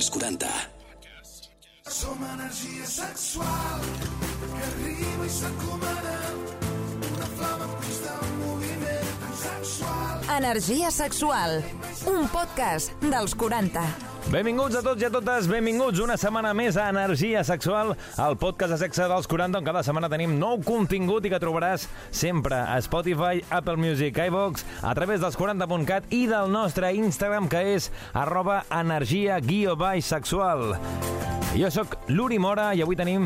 als 40. Som energia sexual que arriba i s'encomana una flama en constant moviment sexual. Energia sexual, un podcast dels 40. Benvinguts a tots i a totes, benvinguts una setmana més a Energia Sexual, el podcast de sexe dels 40, on cada setmana tenim nou contingut i que trobaràs sempre a Spotify, Apple Music, iVox, a través dels 40.cat i del nostre Instagram, que és arroba energia guió baix sexual. Jo sóc l'Uri Mora i avui tenim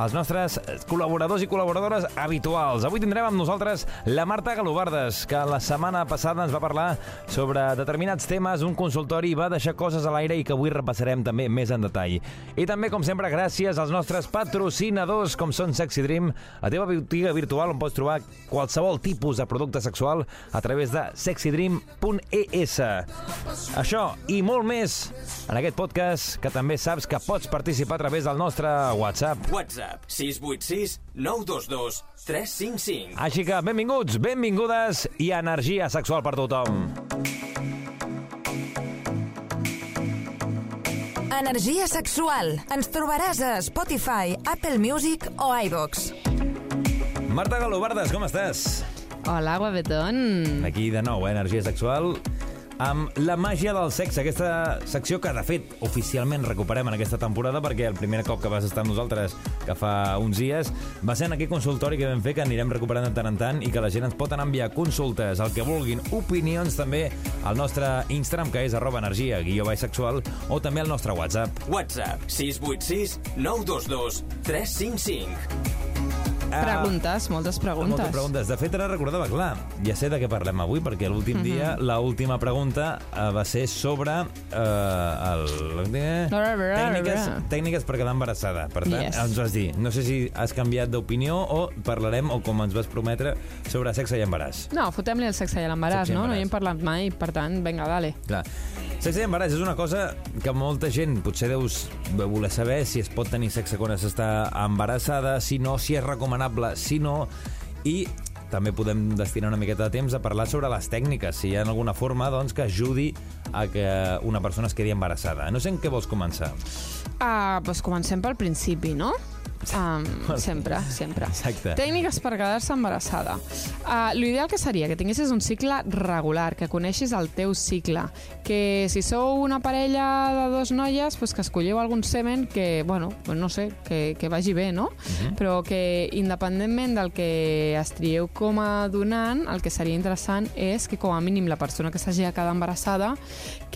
els nostres col·laboradors i col·laboradores habituals. Avui tindrem amb nosaltres la Marta Galobardes, que la setmana passada ens va parlar sobre determinats temes, un consultori va deixar coses a l'aire i que avui repassarem també més en detall. I també, com sempre, gràcies als nostres patrocinadors, com són Sexy Dream, la teva botiga virtual on pots trobar qualsevol tipus de producte sexual a través de sexydream.es. Això i molt més en aquest podcast que també saps que pots participar a través del nostre WhatsApp. WhatsApp 686 922 355. Així que benvinguts, benvingudes i energia sexual per tothom. Energia sexual. Ens trobaràs a Spotify, Apple Music o iVox. Marta Galobardes, com estàs? Hola, guapetón. Aquí de nou, eh? energia sexual amb la màgia del sexe, aquesta secció que, de fet, oficialment recuperem en aquesta temporada perquè el primer cop que vas estar amb nosaltres, que fa uns dies, va ser en aquell consultori que vam fer, que anirem recuperant de tant en tant i que la gent ens pot anar a enviar consultes, el que vulguin, opinions també al nostre Instagram, que és arroba energia, guió sexual, o també al nostre WhatsApp. WhatsApp 686 922 355. Ah, Preguntes, moltes preguntes. Moltes preguntes. De fet, ara recordava, clar, ja sé de què parlem avui, perquè l'últim dia, la última pregunta eh, va ser sobre eh, el... tècniques, tècniques per quedar embarassada. Per tant, Yes. ens vas dir, no sé si has canviat d'opinió o parlarem, o com ens vas prometre, sobre sexe i embaràs. No, fotem-li el sexe i l'embaràs, no? No hi hem parlat mai, per tant, vinga, dale. Clar. Sexe i embaràs és una cosa que molta gent potser deus voler saber si es pot tenir sexe quan s'està embarassada, si no, si és recomanable, si no, i també podem destinar una miqueta de temps a parlar sobre les tècniques, si hi ha alguna forma doncs, que ajudi a que una persona es quedi embarassada. No sé en què vols començar. Ah, doncs comencem pel principi, no? Um, sempre, sempre. Exacte. Tècniques per quedar-se embarassada. Uh, L'ideal que seria que tinguessis un cicle regular, que coneixis el teu cicle, que si sou una parella de dos noies, pues que escolliu algun semen que, bueno, pues no sé, que, que vagi bé, no? Però que independentment del que es trieu com a donant, el que seria interessant és que com a mínim la persona que s'hagi de quedar embarassada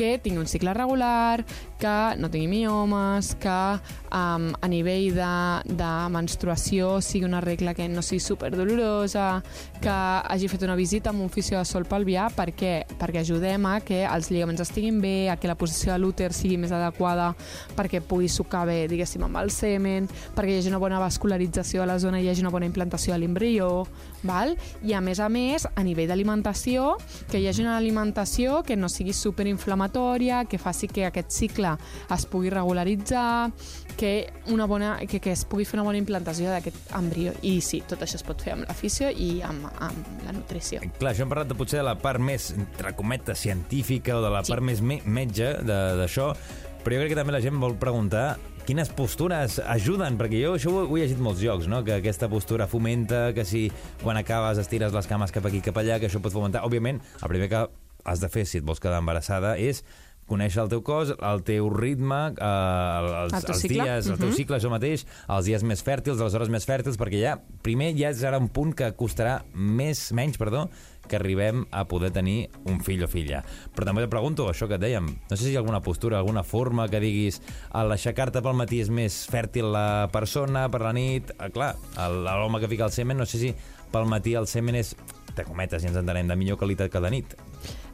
que tingui un cicle regular, que no tingui miomes, que um, a nivell de, de menstruació sigui una regla que no sigui super dolorosa, que hagi fet una visita amb un fisio de sol pelvià, per què? Perquè ajudem a que els lligaments estiguin bé, a que la posició de l'úter sigui més adequada perquè pugui sucar bé, diguéssim, amb el semen, perquè hi hagi una bona vascularització de la zona i hi hagi una bona implantació de l'embrió, val? i a més a més, a nivell d'alimentació, que hi hagi una alimentació que no sigui superinflamatòria, que faci que aquest cicle es pugui regularitzar, que, una bona, que, que es pugui fer una bona implantació d'aquest embrió. I sí, tot això es pot fer amb la fisio i amb, amb la nutrició. Clar, això hem parlat de potser de la part més, entre cometes, científica o de la Sí. part més me metge d'això, però jo crec que també la gent vol preguntar quines postures ajuden, perquè jo això ho, ho he llegit molts llocs, no? que aquesta postura fomenta, que si quan acabes estires les cames cap aquí cap allà, que això pot fomentar. Òbviament, el primer que has de fer si et vols quedar embarassada és conèixer el teu cos, el teu ritme, eh, els, El teu els cicle. dies, el teu Mhm. cicle, això mateix, els dies més fèrtils, les hores més fèrtils, perquè ja, primer ja serà un punt que costarà més, menys, perdó, que arribem a poder tenir un fill o filla. Però també et pregunto, això que et dèiem, no sé si hi ha alguna postura, alguna forma que diguis a l'aixecar-te pel matí és més fèrtil la persona, per la nit... Ah, clar, el- l'home que fica el semen, no sé si pel matí el semen és, te cometes, si ens entenem, de millor qualitat que de nit.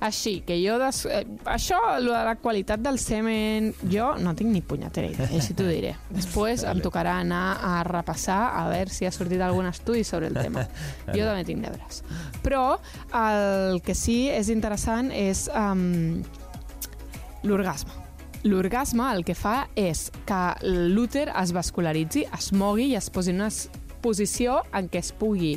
Així, que jo... Des... eh, Això, lo de la qualitat del semen, jo no tinc ni punyetera idea, així t'ho diré. Després em tocarà anar a repassar a veure si ha sortit algun estudi sobre el tema. Jo també tinc deures. Però el que sí és interessant és um, l'orgasme. L'orgasme el que fa és que l'úter es vascularitzi, es mogui i es posi en una posició en què es pugui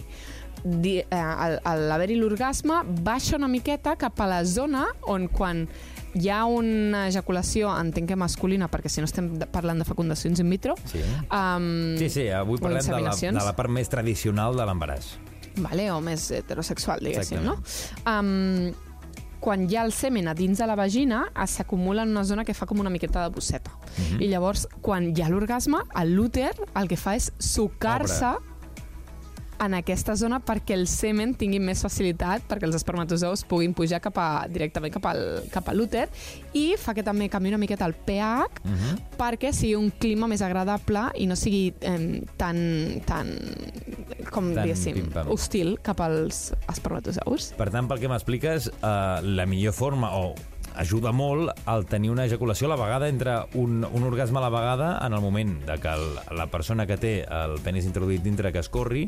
eh, al, al haver-hi l'orgasme baixa una miqueta cap a la zona on quan hi ha una ejaculació, entenc que masculina, perquè si no estem parlant de fecundacions in vitro, Sí. um, Sí, sí, avui parlem de la, de la part més tradicional de l'embaràs. vale, o més heterosexual, diguéssim, no? Um, quan hi ha el semen a dins de la vagina, eh, s'acumula en una zona que fa com una miqueta de bosseta. Mhm. I llavors, quan hi ha l'orgasme, lúter el que fa és sucar-se en aquesta zona perquè el semen tingui més facilitat perquè els espermatozous puguin pujar cap a, directament cap al, cap a l'úter i fa que també canvi una miqueta el pH Mhm. perquè sigui un clima més agradable i no sigui eh, tan, tan com Tan diguéssim, hostil cap als espermatozous. Per tant, pel que m'expliques, eh, la millor forma, o ajuda molt al tenir una ejaculació a la vegada entre un, un orgasme a la vegada en el moment de que el, la persona que té el penis introduït dintre que es corri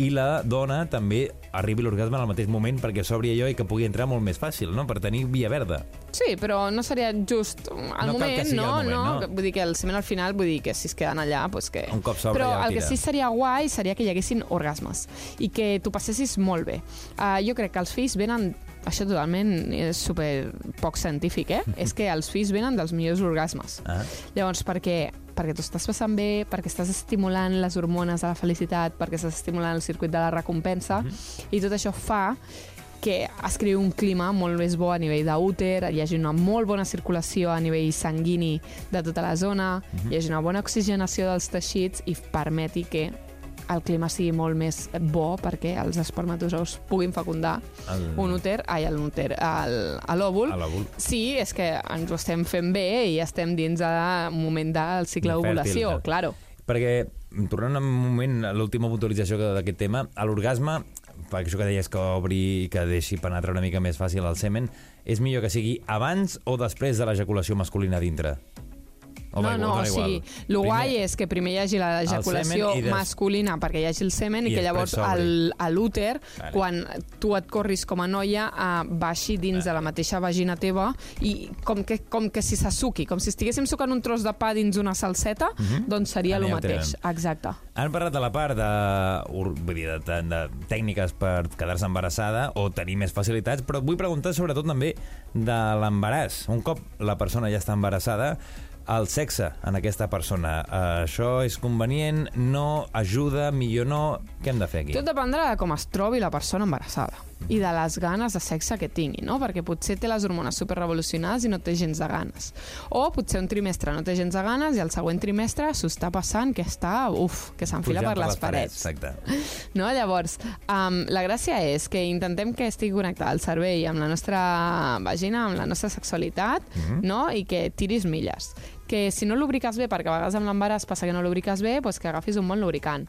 i la dona també arribi l'orgasme en el mateix moment perquè s'obri allò i que pugui entrar molt més fàcil, no? Per tenir via verda. Sí, però no seria just al No moment, no? moment, no. Vull dir que el semen al final, vull dir que si es queden allà, doncs que... Un cop s'obre Però ja el que sí seria guai seria que hi haguessin orgasmes i que tu passessis molt bé. Uh, jo crec que els fills venen això totalment és super poc científic, eh? és que els fills venen dels millors orgasmes. Ah. Llavors, perquè, perquè tu estàs passant bé, perquè estàs estimulant les hormones de la felicitat, perquè estàs estimulant el circuit de la recompensa, i tot això fa que es creï un clima molt més bo a nivell d'úter, hi hagi una molt bona circulació a nivell sanguini de tota la zona, hi hagi una bona oxigenació dels teixits i permeti que el clima sigui molt més bo perquè els espermatozous puguin fecundar El- un úter, ai, el úter, l'òvul. Sí, és que ens ho estem fent bé i estem dins del moment del cicle d'ovulació, fèrtil, claro. Perquè, tornant un moment a l'última puntualització que- d'aquest tema, l'orgasme, per això que deies que obri i que deixi penetrar una mica més fàcil el semen, és millor que sigui abans o després de l'ejaculació masculina dintre? O no, igual, no, o sigui, el guai és que primer hi hagi l'ejaculació des- masculina perquè hi hagi el semen i, I que llavors l'úter, Vale. quan tu et corris com a noia, uh, baixi dins de la mateixa vagina teva i com que, com que si s'assuqui, com si estiguéssim sucant un tros de pa dins una salseta, doncs seria el mateix. tenen. Exacte. Han parlat de la part de, vull dir, de, de, de tècniques per quedar-se embarassada o tenir més facilitats, però vull preguntar sobretot també de l'embaràs. Un cop la persona ja està embarassada, el sexe en aquesta persona, eh, això és convenient, no ajuda, millor no... Què hem de fer aquí? Tot dependrà de com es trobi la persona embarassada i de les ganes de sexe que tingui, no? Perquè potser té les hormones superrevolucionades i no té gens de ganes. O potser un trimestre no té gens de ganes i el següent trimestre s'ho està passant que està, uf, que s'enfila Pujant per les parets. Exacte. No? Llavors, um, la gràcia és que intentem que estigui connectat el cervell amb la nostra vagina, amb la nostra sexualitat, no? i que tiris milles. Que si no lubriques bé, perquè a vegades amb l'embaràs passa que no lubriques bé, doncs que agafis un bon lubricant.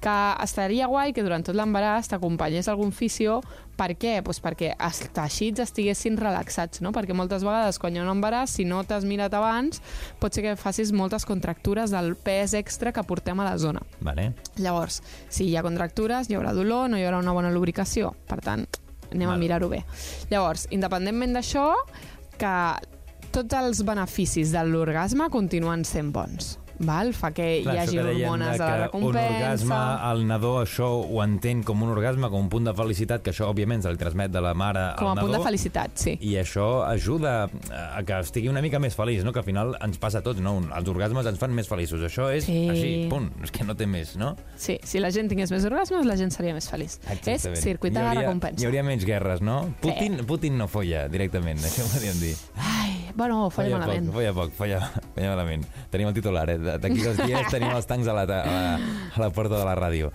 Que estaria guai que durant tot l'embaràs t'acompanyés algun fisio per què? Pues perquè els teixits estiguessin relaxats, no? Perquè moltes vegades quan hi ha un embaràs, si no t'has mirat abans, pot ser que facis moltes contractures del pes extra que portem a la zona. Vale. Llavors, si hi ha contractures, hi haurà dolor, no hi haurà una bona lubricació. Per tant, anem Val. a mirar-ho bé. Llavors, independentment d'això, que tots els beneficis de l'orgasme continuen sent bons. Val? Fa que Clar, hi hagi que hormones de recompensa... Un orgasme, el nadó això ho entén com un orgasme, com un punt de felicitat, que això, òbviament, se li transmet de la mare Com a al nadó. punt de felicitat, sí. I això ajuda a que estigui una mica més feliç, no? que al final ens passa a tots, no? els orgasmes ens fan més feliços. Això és Sí. així, punt. És que no té més, no? Sí, si la gent tingués més orgasmes, la gent seria més feliç. És circuit de la recompensa. Hi hauria menys guerres, no? Putin, Putin no folla directament, això ho podríem dir. Ai, bueno, folla malament. Poc, folla poc, folla, folla malament. Tenim el titular, eh? D'aquí dos dies tenim els tancs a la, a la, a la porta de la ràdio.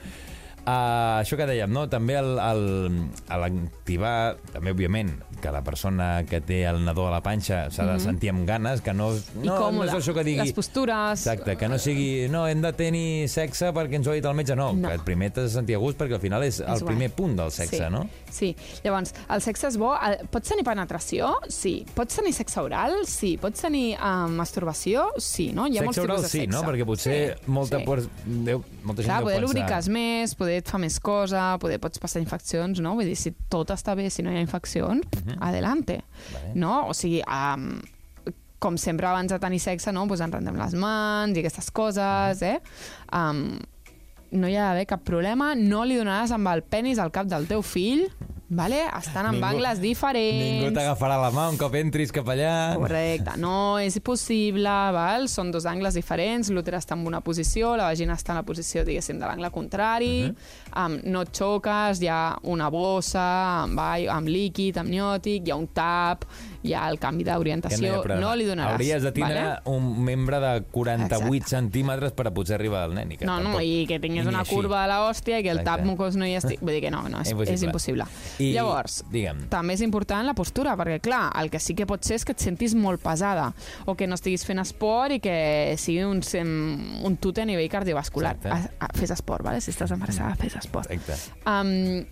Uh, això que dèiem, no? també el, el, a l'activar, també òbviament, que la persona que té el nadó a la panxa s'ha de sentir amb ganes, que no. I no, no còmode. és això que digui... Les postures... Exacte, que no sigui, no, hem de tenir sexe perquè ens ho ha dit el metge, no, No. que primer t'has de sentir a gust perquè al final és, el guai. primer punt del sexe, sí. no? Sí. Llavors, el sexe és bo. El, pots tenir penetració? Sí. Pots tenir sexe oral? Sí. Pots tenir uh, masturbació? Sí, no? Hi ha molts sexe oral tipus de sí, sexe. no? Perquè potser Sí, molta, sí. por... Déu, molta gent Clar, deu poder pensar... lubriques més, poder et fa més cosa, poder pots passar infeccions, no? Vull dir, si tot està bé, si no hi ha infeccions, adelante. Vale. No? O sigui, um, com sempre abans de tenir sexe, no? Pues ens rendem les mans i aquestes coses, eh? Um, no hi ha d'haver cap problema, no li donaràs amb el penis al cap del teu fill, vale? estan amb Ningú- angles diferents. Ningú t'agafarà la mà un cop entris cap allà. Correcte, no és possible, val? són dos angles diferents, l'úter està en una posició, la vagina està en la posició, diguéssim, de l'angle contrari, uh -huh. Um, no et xoques, hi ha una bossa amb, ai- amb líquid, amniòtic, hi ha un tap, hi ha el canvi d'orientació, no, problema. li donaràs. Hauries de tindre vale? un membre de 48 Exacte. centímetres per a poder arribar al nen. I que No, no, tampoc- i que tinguis una així. curva de l'hòstia i que el Exacte. tap mucós no hi estigui... Vull dir que no, no és, Impossible. és impossible. I- Llavors, digue'm. també és important la postura, perquè, clar, el que sí que pot ser és que et sentis molt pesada o que no estiguis fent esport i que sigui un, un tute a nivell cardiovascular. A, a, fes esport, vale? si estàs embarassada, fes esport. Exacte. Um,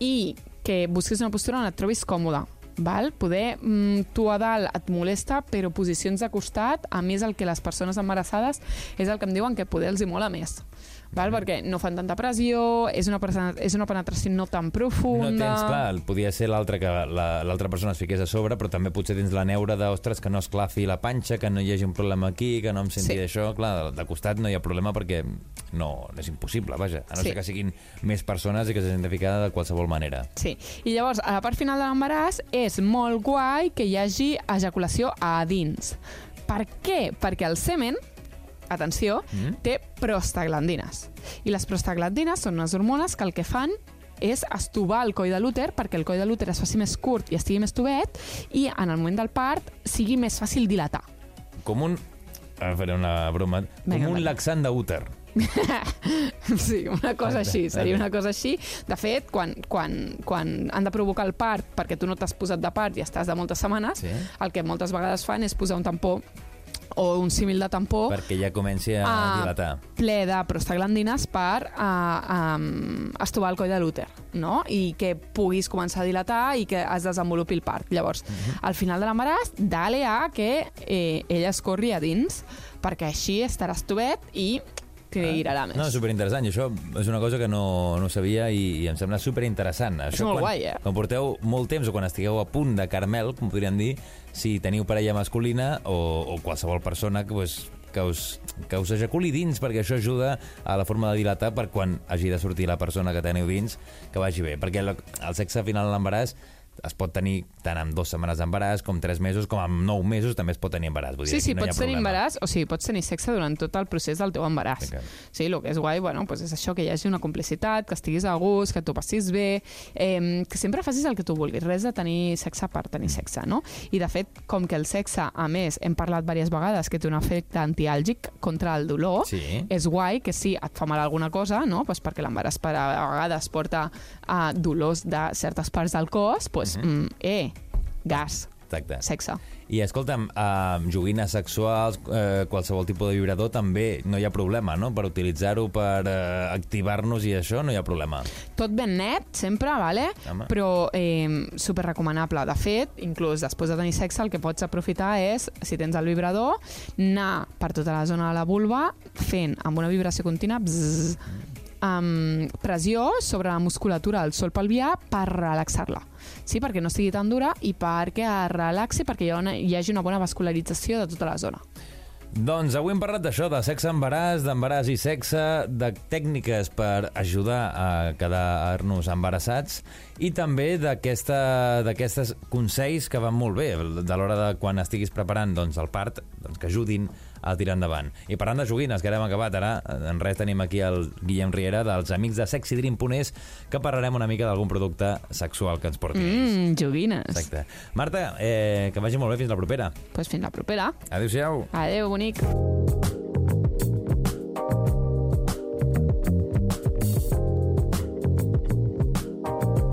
I que busquis una postura on et trobis còmoda. Val? Poder, mm, tu a dalt et molesta, però posicions de costat, a més el que les persones embarassades és el que em diuen que poder els hi mola més. Val? Perquè no fan tanta pressió, és una, és una penetració no tan profunda... No tens, clar, podia ser l'altre que la- l'altra persona es fiqués a sobre, però també potser tens la neura de, ostres, que no esclafi la panxa, que no hi hagi un problema aquí, que no em senti Sí. això. Clar, de, costat no hi ha problema perquè no, és impossible, vaja. A no Sí. ser que siguin més persones i que s'hagin de ficar de qualsevol manera. Sí, i llavors a la part final de l'embaràs és molt guai que hi hagi ejaculació a dins. Per què? Perquè el semen, atenció, Mm. té prostaglandines. I les prostaglandines són unes hormones que el que fan és estovar el coll de l'úter perquè el coll de l'úter es faci més curt i estigui més tovet i en el moment del part sigui més fàcil dilatar. Com un... Ara faré una broma. Vinga, com un endavant. laxant d'úter. Sí, una cosa així, seria una cosa així. De fet, quan, quan, quan han de provocar el part perquè tu no t'has posat de part i estàs de moltes setmanes, Sí. el que moltes vegades fan és posar un tampó o un símil de tampó Perquè ja comenci a Ah. dilatar. ple de prostaglandines per uh, um, estovar el coll de l'úter, no? I que puguis començar a dilatar i que es desenvolupi el part. Llavors, Mhm. al final de l'embaràs, dale a que eh, ella es corri a dins, perquè així estaràs tovet i tirarà més. No, superinteressant. I això és una cosa que no, no sabia i, i em sembla superinteressant. Això molt quan, guai, eh? Quan porteu molt temps o quan estigueu a punt de carmel, com podríem dir, si teniu parella masculina o, o qualsevol persona que, pues, que, us, que us ejaculi dins, perquè això ajuda a la forma de dilatar per quan hagi de sortir la persona que teniu dins, que vagi bé. Perquè el, el sexe al final de l'embaràs es pot tenir tant amb dues setmanes d'embaràs com tres mesos, com amb nou mesos també es pot tenir embaràs. Vull dir, Sí, sí, no pots tenir embaràs, o sigui, pots tenir sexe durant tot el procés del teu embaràs. Sí, que- Sí, el que és guai, bueno, pues és això, que hi hagi una complicitat, que estiguis a gust, que t'ho passis bé, eh, que sempre facis el que tu vulguis, res de tenir sexe per tenir sexe, no? I, de fet, com que el sexe, a més, hem parlat diverses vegades que té un efecte antiàlgic contra el dolor, Sí. és guai que si et fa mal alguna cosa, no? pues perquè l'embaràs per a vegades porta a dolors de certes parts del cos, pues, mm, eh, gas, Exacte. sexe. I escolta'm, amb joguines sexuals, eh, qualsevol tipus de vibrador, també no hi ha problema, no? Per utilitzar-ho, per eh, activar-nos i això, no hi ha problema. Tot ben net, sempre, vale? Home. però eh, super recomanable. De fet, inclús després de tenir sexe, el que pots aprofitar és, si tens el vibrador, anar per tota la zona de la vulva fent amb una vibració contínua bzzz, amb pressió sobre la musculatura del sol pelvià per relaxar-la. Sí, perquè no estigui tan dura i perquè es relaxi, perquè hi, ha una, hi hagi una bona vascularització de tota la zona. Doncs avui hem parlat d'això, de sexe embaràs, d'embaràs i sexe, de tècniques per ajudar a quedar-nos embarassats i també d'aquestes consells que van molt bé de l'hora de quan estiguis preparant doncs, el part, doncs, que ajudin a tirar endavant. I parlant de joguines, que ara hem acabat, ara en res tenim aquí el Guillem Riera dels amics de sexydream.es que parlarem una mica d'algun producte sexual que ens portin ells. Mmm, joguines. Exacte. Marta, eh, que vagi molt bé, fins la propera. Doncs pues fins la propera. Adéu-siau. Adéu, bonic.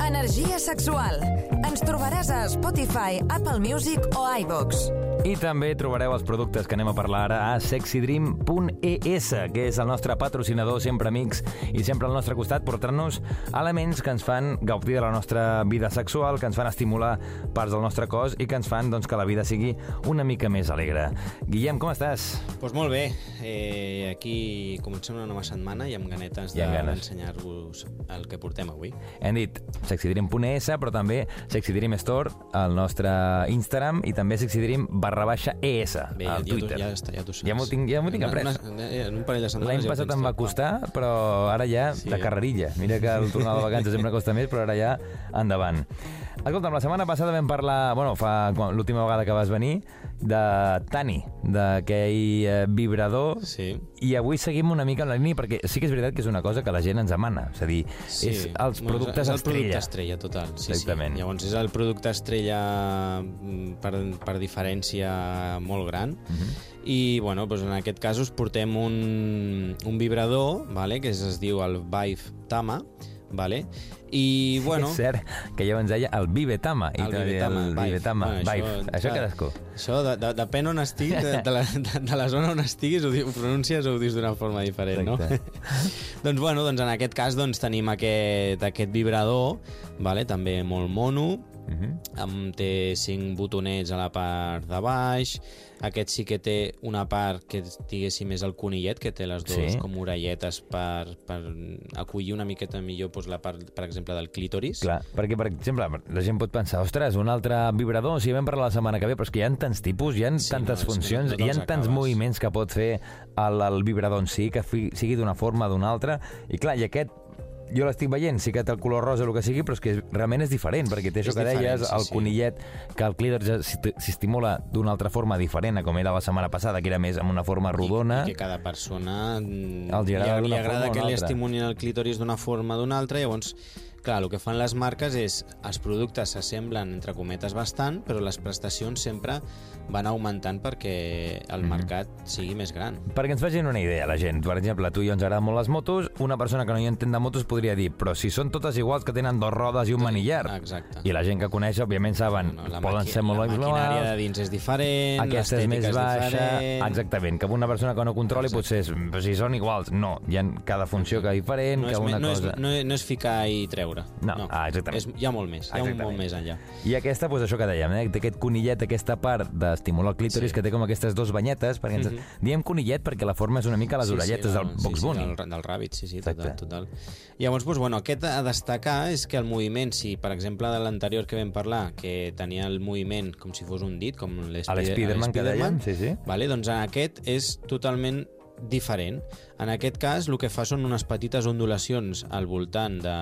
Energia sexual. Ens trobaràs a Spotify, Apple Music o iVox. I també trobareu els productes que anem a parlar ara a sexydream.es, que és el nostre patrocinador, sempre amics i sempre al nostre costat, portant-nos elements que ens fan gaudir de la nostra vida sexual, que ens fan estimular parts del nostre cos i que ens fan doncs, que la vida sigui una mica més alegre. Guillem, com estàs? Doncs pues molt bé, eh, aquí comencem una nova setmana i amb ganetes d'ensenyar-vos el que portem avui. Hem dit sexydream.es, però també Sexydream Store, el nostre Instagram, i també sexydream barra baixa ES Bé, al ja, Twitter. ja està, ja t'ho saps. Ja m'ho tinc, ja tinc après. una- En un parell de setmanes L'any ja passat em va costar, però ara ja Sí, de eh? carrerilla. Mira que el tornar de vacances sempre costa més, però ara ja endavant. Escolta'm, la setmana passada vam parlar, bueno, fa l'última vegada que vas venir, de Tani, d'aquell eh, vibrador, Sí. i avui seguim una mica en la línia, perquè sí que és veritat que és una cosa que la gent ens demana. És a dir, Sí. és els Bueno, productes és el producte estrella. estrella, total. Sí, Exactament. Sí. Llavors és el producte estrella mm, per, per diferència molt gran. Mhm. I, bueno, doncs en aquest cas us portem un, un vibrador, vale? que es, es diu el Vive Tama, vale? I, bueno... És cert que ja ens deia el Vivetama. i El Vivetama, el Vive. Vivetama, Bueno, Vive. això, Això clar, cadascú. Això de, de, depèn on estiguis, de, de, la, de, de la zona on estiguis, ho, ho pronuncies o ho dius d'una forma diferent, no? doncs, bueno, doncs en aquest cas doncs, tenim aquest, aquest vibrador, vale? també molt mono, Mhm. amb, té cinc botonets a la part de baix, aquest sí que té una part que diguéssim és el conillet, que té les dues Sí. com orelletes per, per acollir una miqueta millor doncs, la part, per exemple, del clítoris. Clar, perquè, per exemple, la gent pot pensar, ostres, un altre vibrador, si vam parlar la setmana que ve, però és que hi ha tants tipus, hi ha Sí, tantes no, funcions, hi ha tants acabes. moviments que pot fer el, el vibrador en si, que fi, sigui d'una forma o d'una altra, i clar, i aquest jo l'estic veient, sí que té el color rosa o el que sigui, però és que realment és diferent, perquè té això És que deies, sí, el sí. conillet, que el clítoris s'esti- s'estimula d'una altra forma diferent a com era la setmana passada, que era més amb una forma rodona. I, i que cada persona li, li d'una agrada que li estimulin el clítoris d'una forma o d'una altra, llavors clar, el que fan les marques és els productes s'assemblen entre cometes bastant, però les prestacions sempre van augmentant perquè el Mhm. mercat sigui més gran. Perquè ens facin una idea, la gent. Per exemple, a tu i jo ens agraden molt les motos, una persona que no hi entén de motos podria dir però si són totes iguals que tenen dos rodes i un manillar. Exacte. I la gent que coneix, òbviament, saben, No, la poden ser molt la maquinària de iguals, dins és diferent, aquesta és més baixa... diferent... Exactament, que una persona que no controli Exacte. potser és, però si són iguals, no. Hi ha cada funció que diferent, No que és, una no, cosa... és, no, no és ficar i treure. No, ah, exactament. És, hi ha molt més, hi ha un molt més enllà. I aquesta, doncs això que dèiem, eh? té aquest conillet, aquesta part d'estimular el clítoris, Sí. que té com aquestes dos banyetes, perquè ens... Mhm. diem conillet perquè la forma és una mica les orelletes del Box sí, Bunny. Sí, del, del Rabbit, sí, sí, Exacte. total, total. Llavors, doncs, bueno, aquest a destacar és que el moviment, si per exemple de l'anterior que vam parlar, que tenia el moviment com si fos un dit, com l'Spiderman que dèiem, sí, sí. Vale, doncs en aquest és totalment diferent. En aquest cas, el que fa són unes petites ondulacions al voltant de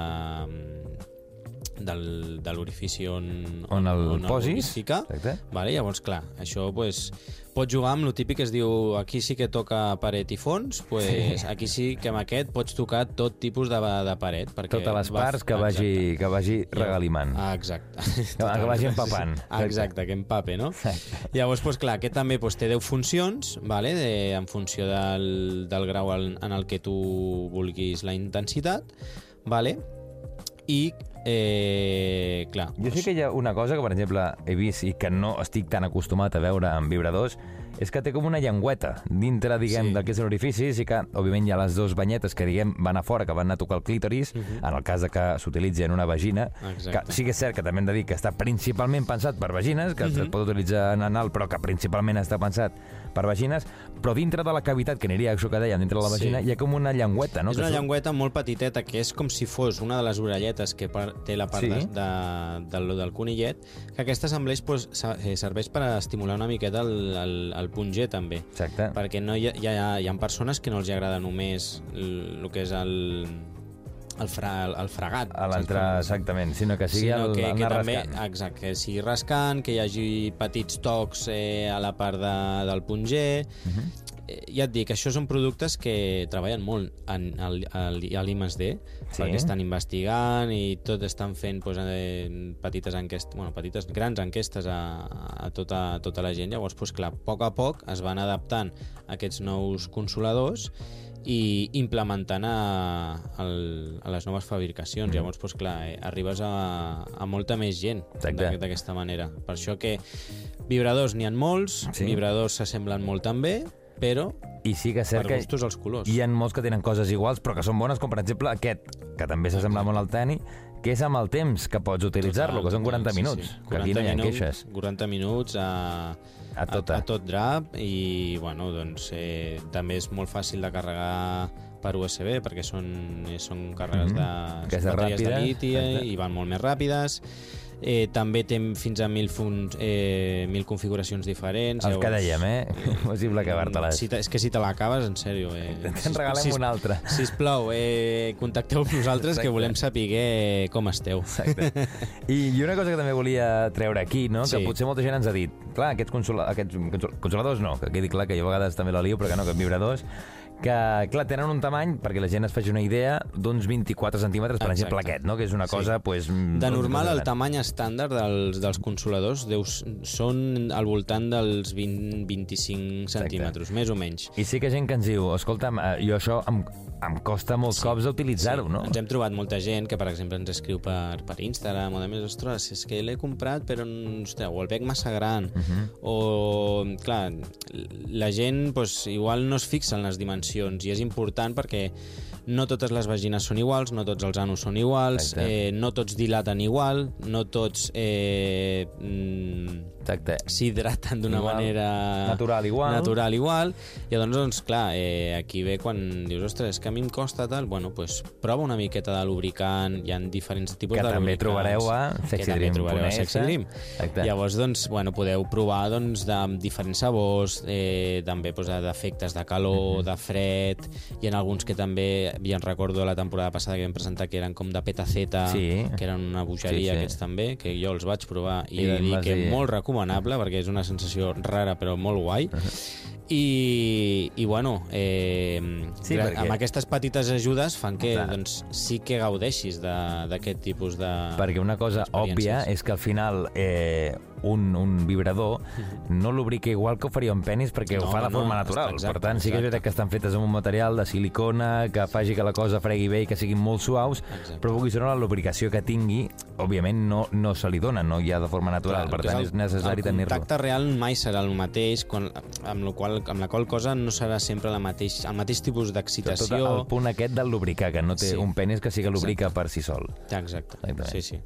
del, de l'orifici on, On el vulguis posis. Vale, llavors, clar, això pues, pots jugar amb el típic que es diu aquí sí que toca paret i fons, pues, Sí. aquí sí que amb aquest pots tocar tot tipus de, de paret. Perquè Totes les va- parts que vagi, que vagi regalimant. Ah, exacte. Que, que vagi empapant. Ah, exacte, que empape, no? Llavors, doncs, clar, aquest també doncs, té 10 funcions, vale? de, en funció del, del grau en, en el que tu vulguis la intensitat, vale? i eh, clar, Jo sí que hi ha una cosa que, per exemple, he vist i que no estic tan acostumat a veure amb vibradors, és que té com una llengüeta dintre, diguem, Sí. del que és l'orifici, sí que, òbviament, hi ha les dues banyetes que, diguem, van a fora, que van a tocar el clítoris, uh -huh. en el cas de que s'utilitzi en una vagina, Exacte. que sí que és cert que també hem de dir que està principalment pensat per vagines, que uh -huh. es pot utilitzar en anal, però que principalment està pensat per vagines, però dintre de la cavitat, que aniria això que dèiem, dintre de la Sí. vagina, hi ha com una llengüeta, no? és que una llengüeta molt petiteta que és com si fos una de les orelletes que té la part Sí. de, de, del, del conillet, que aquesta sembleix pues, eh, serveix per estimular una miqueta el, el, el punt G també. Exacte. Perquè no hi ha, hi, ha, hi ha persones que no els agrada només el, el que és el, el, fra, el, fregat. A saps? exactament, sinó que sigui sinó el, que, el que també, rascant. exacte, que sigui rascant, que hi hagi petits tocs eh, a la part de, del punt G. Mhm. Eh, ja et dic, això són productes que treballen molt en, al, a l'IMSD, Sí. perquè estan investigant i tot estan fent doncs, eh, petites enquestes, bueno, petites, grans enquestes a, a, tota, a tota la gent. Llavors, doncs, clar, a poc a poc es van adaptant aquests nous consoladors i implementant a, al, a les noves fabricacions. Mm. Llavors, doncs, clar, eh, arribes a, a molta més gent d'aquesta manera. Per això que vibradors n'hi ha molts, Sí. vibradors s'assemblen molt també, però I sí que és cert per gustos els colors. hi ha molts que tenen coses iguals, però que són bones, com per exemple aquest, que també s'assembla molt al teni, que és amb el temps que pots utilitzar-lo, que són 40 minuts, que aquí no hi ha minuts, queixes. 40 minuts a, A tota. a, a tot drap i bueno, doncs, eh, també és molt fàcil de carregar per USB perquè són, eh, són càrregues de Aquestes són bateries de ràpides, liti exacte. i van molt més ràpides eh, també té fins a 1.000, fun eh, 1.000 configuracions diferents. Els que dèiem, eh? Impossible acabar-te-les. Si és que si te l'acabes, en sèrio... Eh, Te'n regalem una altra. Sisplau, eh, contacteu amb nosaltres Exacte. que volem saber com esteu. Exacte. I, I una cosa que també volia treure aquí, no? que Sí. potser molta gent ens ha dit, clar, aquests, consola, aquests consol- consoladors no, que quedi clar que jo a vegades també la lio, però que no, que vibradors, que, clar, tenen un tamany, perquè la gent es faci una idea, d'uns 24 centímetres, per Exacte. exemple, aquest, no? que és una Sí. cosa... Pues, De normal, el tamany estàndard dels, dels consoladors deus, són al voltant dels 20, 25 centímetres, més o menys. I sí que gent que ens diu, escolta'm, eh, jo això em, em costa molts cops utilitzar-ho, no? Ens hem trobat molta gent que, per exemple, ens escriu per, per Instagram o de més, ostres, és que l'he comprat però ostres, o el veig massa gran Mhm. o, clar, la gent pues, igual no es fixa en les dimensions i és important perquè no totes les vagines són iguals, no tots els anus són iguals, Exacte. eh, no tots dilaten igual, no tots eh, mm, Exacte. s'hidraten d'una manera Natural igual. natural igual i llavors, doncs, clar, eh, aquí ve quan dius, ostres, és que a mi em costa tal, bueno, pues, prova una miqueta de lubricant, hi ha diferents tipus Que de també trobareu a que també trobareu a. Sexy Dream. Exacte. Llavors, doncs, bueno, podeu provar doncs, de diferents sabors, eh, també doncs, d'efectes de calor, Mhm. de fred, hi ha alguns que també, ja en recordo la temporada passada que vam presentar que eren com de petaceta, Sí. que eren una bogeria, Sí, sí. aquests també, que jo els vaig provar i, I he de dir que dir- molt recomanable perquè és una sensació rara però molt guai i, i bueno eh, Sí, perquè- amb aquestes petites ajudes fan que Clar. doncs, sí que gaudeixis de- d'aquest tipus de Perquè una cosa òbvia és que al final eh, un, un vibrador no lubrica igual que ho faria un penis perquè No, ho fa de no, forma no, natural. exacte, per tant, sí que és veritat que estan fetes amb un material de silicona que faci que la cosa fregui bé i que siguin molt suaus, Exacte. però vulguis o no, la lubricació que tingui, òbviament no, no se li dona, no hi ha de forma natural. Clar, per el tant, el- és necessari el tenir-lo. contacte real mai serà el mateix, quan, amb, lo qual, amb la qual cosa no serà sempre la mateix, el mateix tipus Tot d'excitació. el punt aquest del lubricar, que no té Sí. un penis que sí que lubrica per si sol. Exacte, Exactament. sí, sí.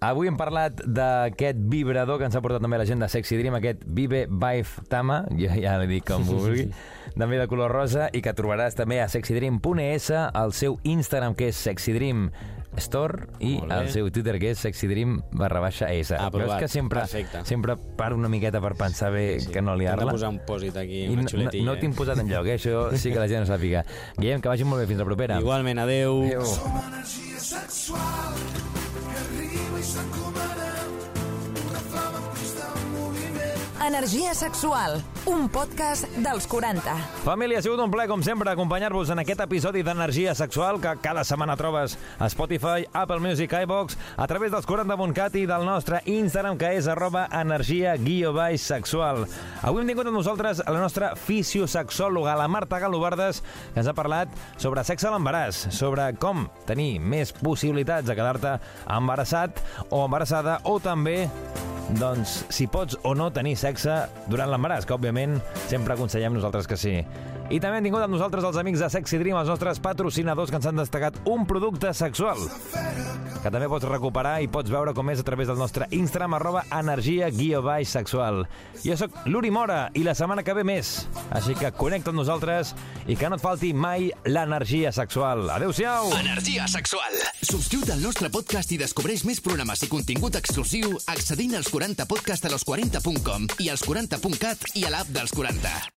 Avui hem parlat d'aquest vibrador que ens ha portat també la gent de Sexy Dream, aquest Vive Vive Tama, ja, ja li dic com vulgui, també de color rosa, i que trobaràs també a sexydream.es, al seu Instagram, que és Sexy Dream Store, i al seu Twitter, que és sexydream barra baixa S. Aprovat. Veus que sempre, Perfecte. sempre paro una miqueta per pensar bé sí. que no Hem de liar-la. posar un pòsit aquí, I una no, xuletilla. no t'he posat enlloc, eh? això sí que la gent no sàpiga. Guillem, que vagi molt bé, fins la propera. Igualment, adeu. Adéu. Som energia sexual que arriba i s'encomana Energia sexual, un podcast dels 40. Família, ha sigut un plaer, com sempre, acompanyar-vos en aquest episodi d'Energia Sexual que cada setmana trobes a Spotify, Apple Music, iVox, a través dels 40.cat i del nostre Instagram, que és arroba energia guió baix sexual. Avui hem tingut amb nosaltres la nostra fisiosexòloga, la Marta Galobardes, que ens ha parlat sobre sexe a l'embaràs, sobre com tenir més possibilitats de quedar-te embarassat o embarassada, o també doncs, si pots o no tenir sexe durant l'embaràs, que òbviament sempre aconsellem nosaltres que sí. I també hem tingut amb nosaltres els amics de Sexy Dream, els nostres patrocinadors que ens han destacat un producte sexual que també pots recuperar i pots veure com és a través del nostre Instagram arroba energia guió baix sexual. Jo sóc l'Uri Mora i la setmana que ve més. Així que connecta amb nosaltres i que no et falti mai l'energia sexual. Adéu-siau! Energia sexual. Subscriu't al nostre podcast i descobreix més programes i contingut exclusiu accedint als 40podcast a los40.com i als 40.cat i a l'app dels 40.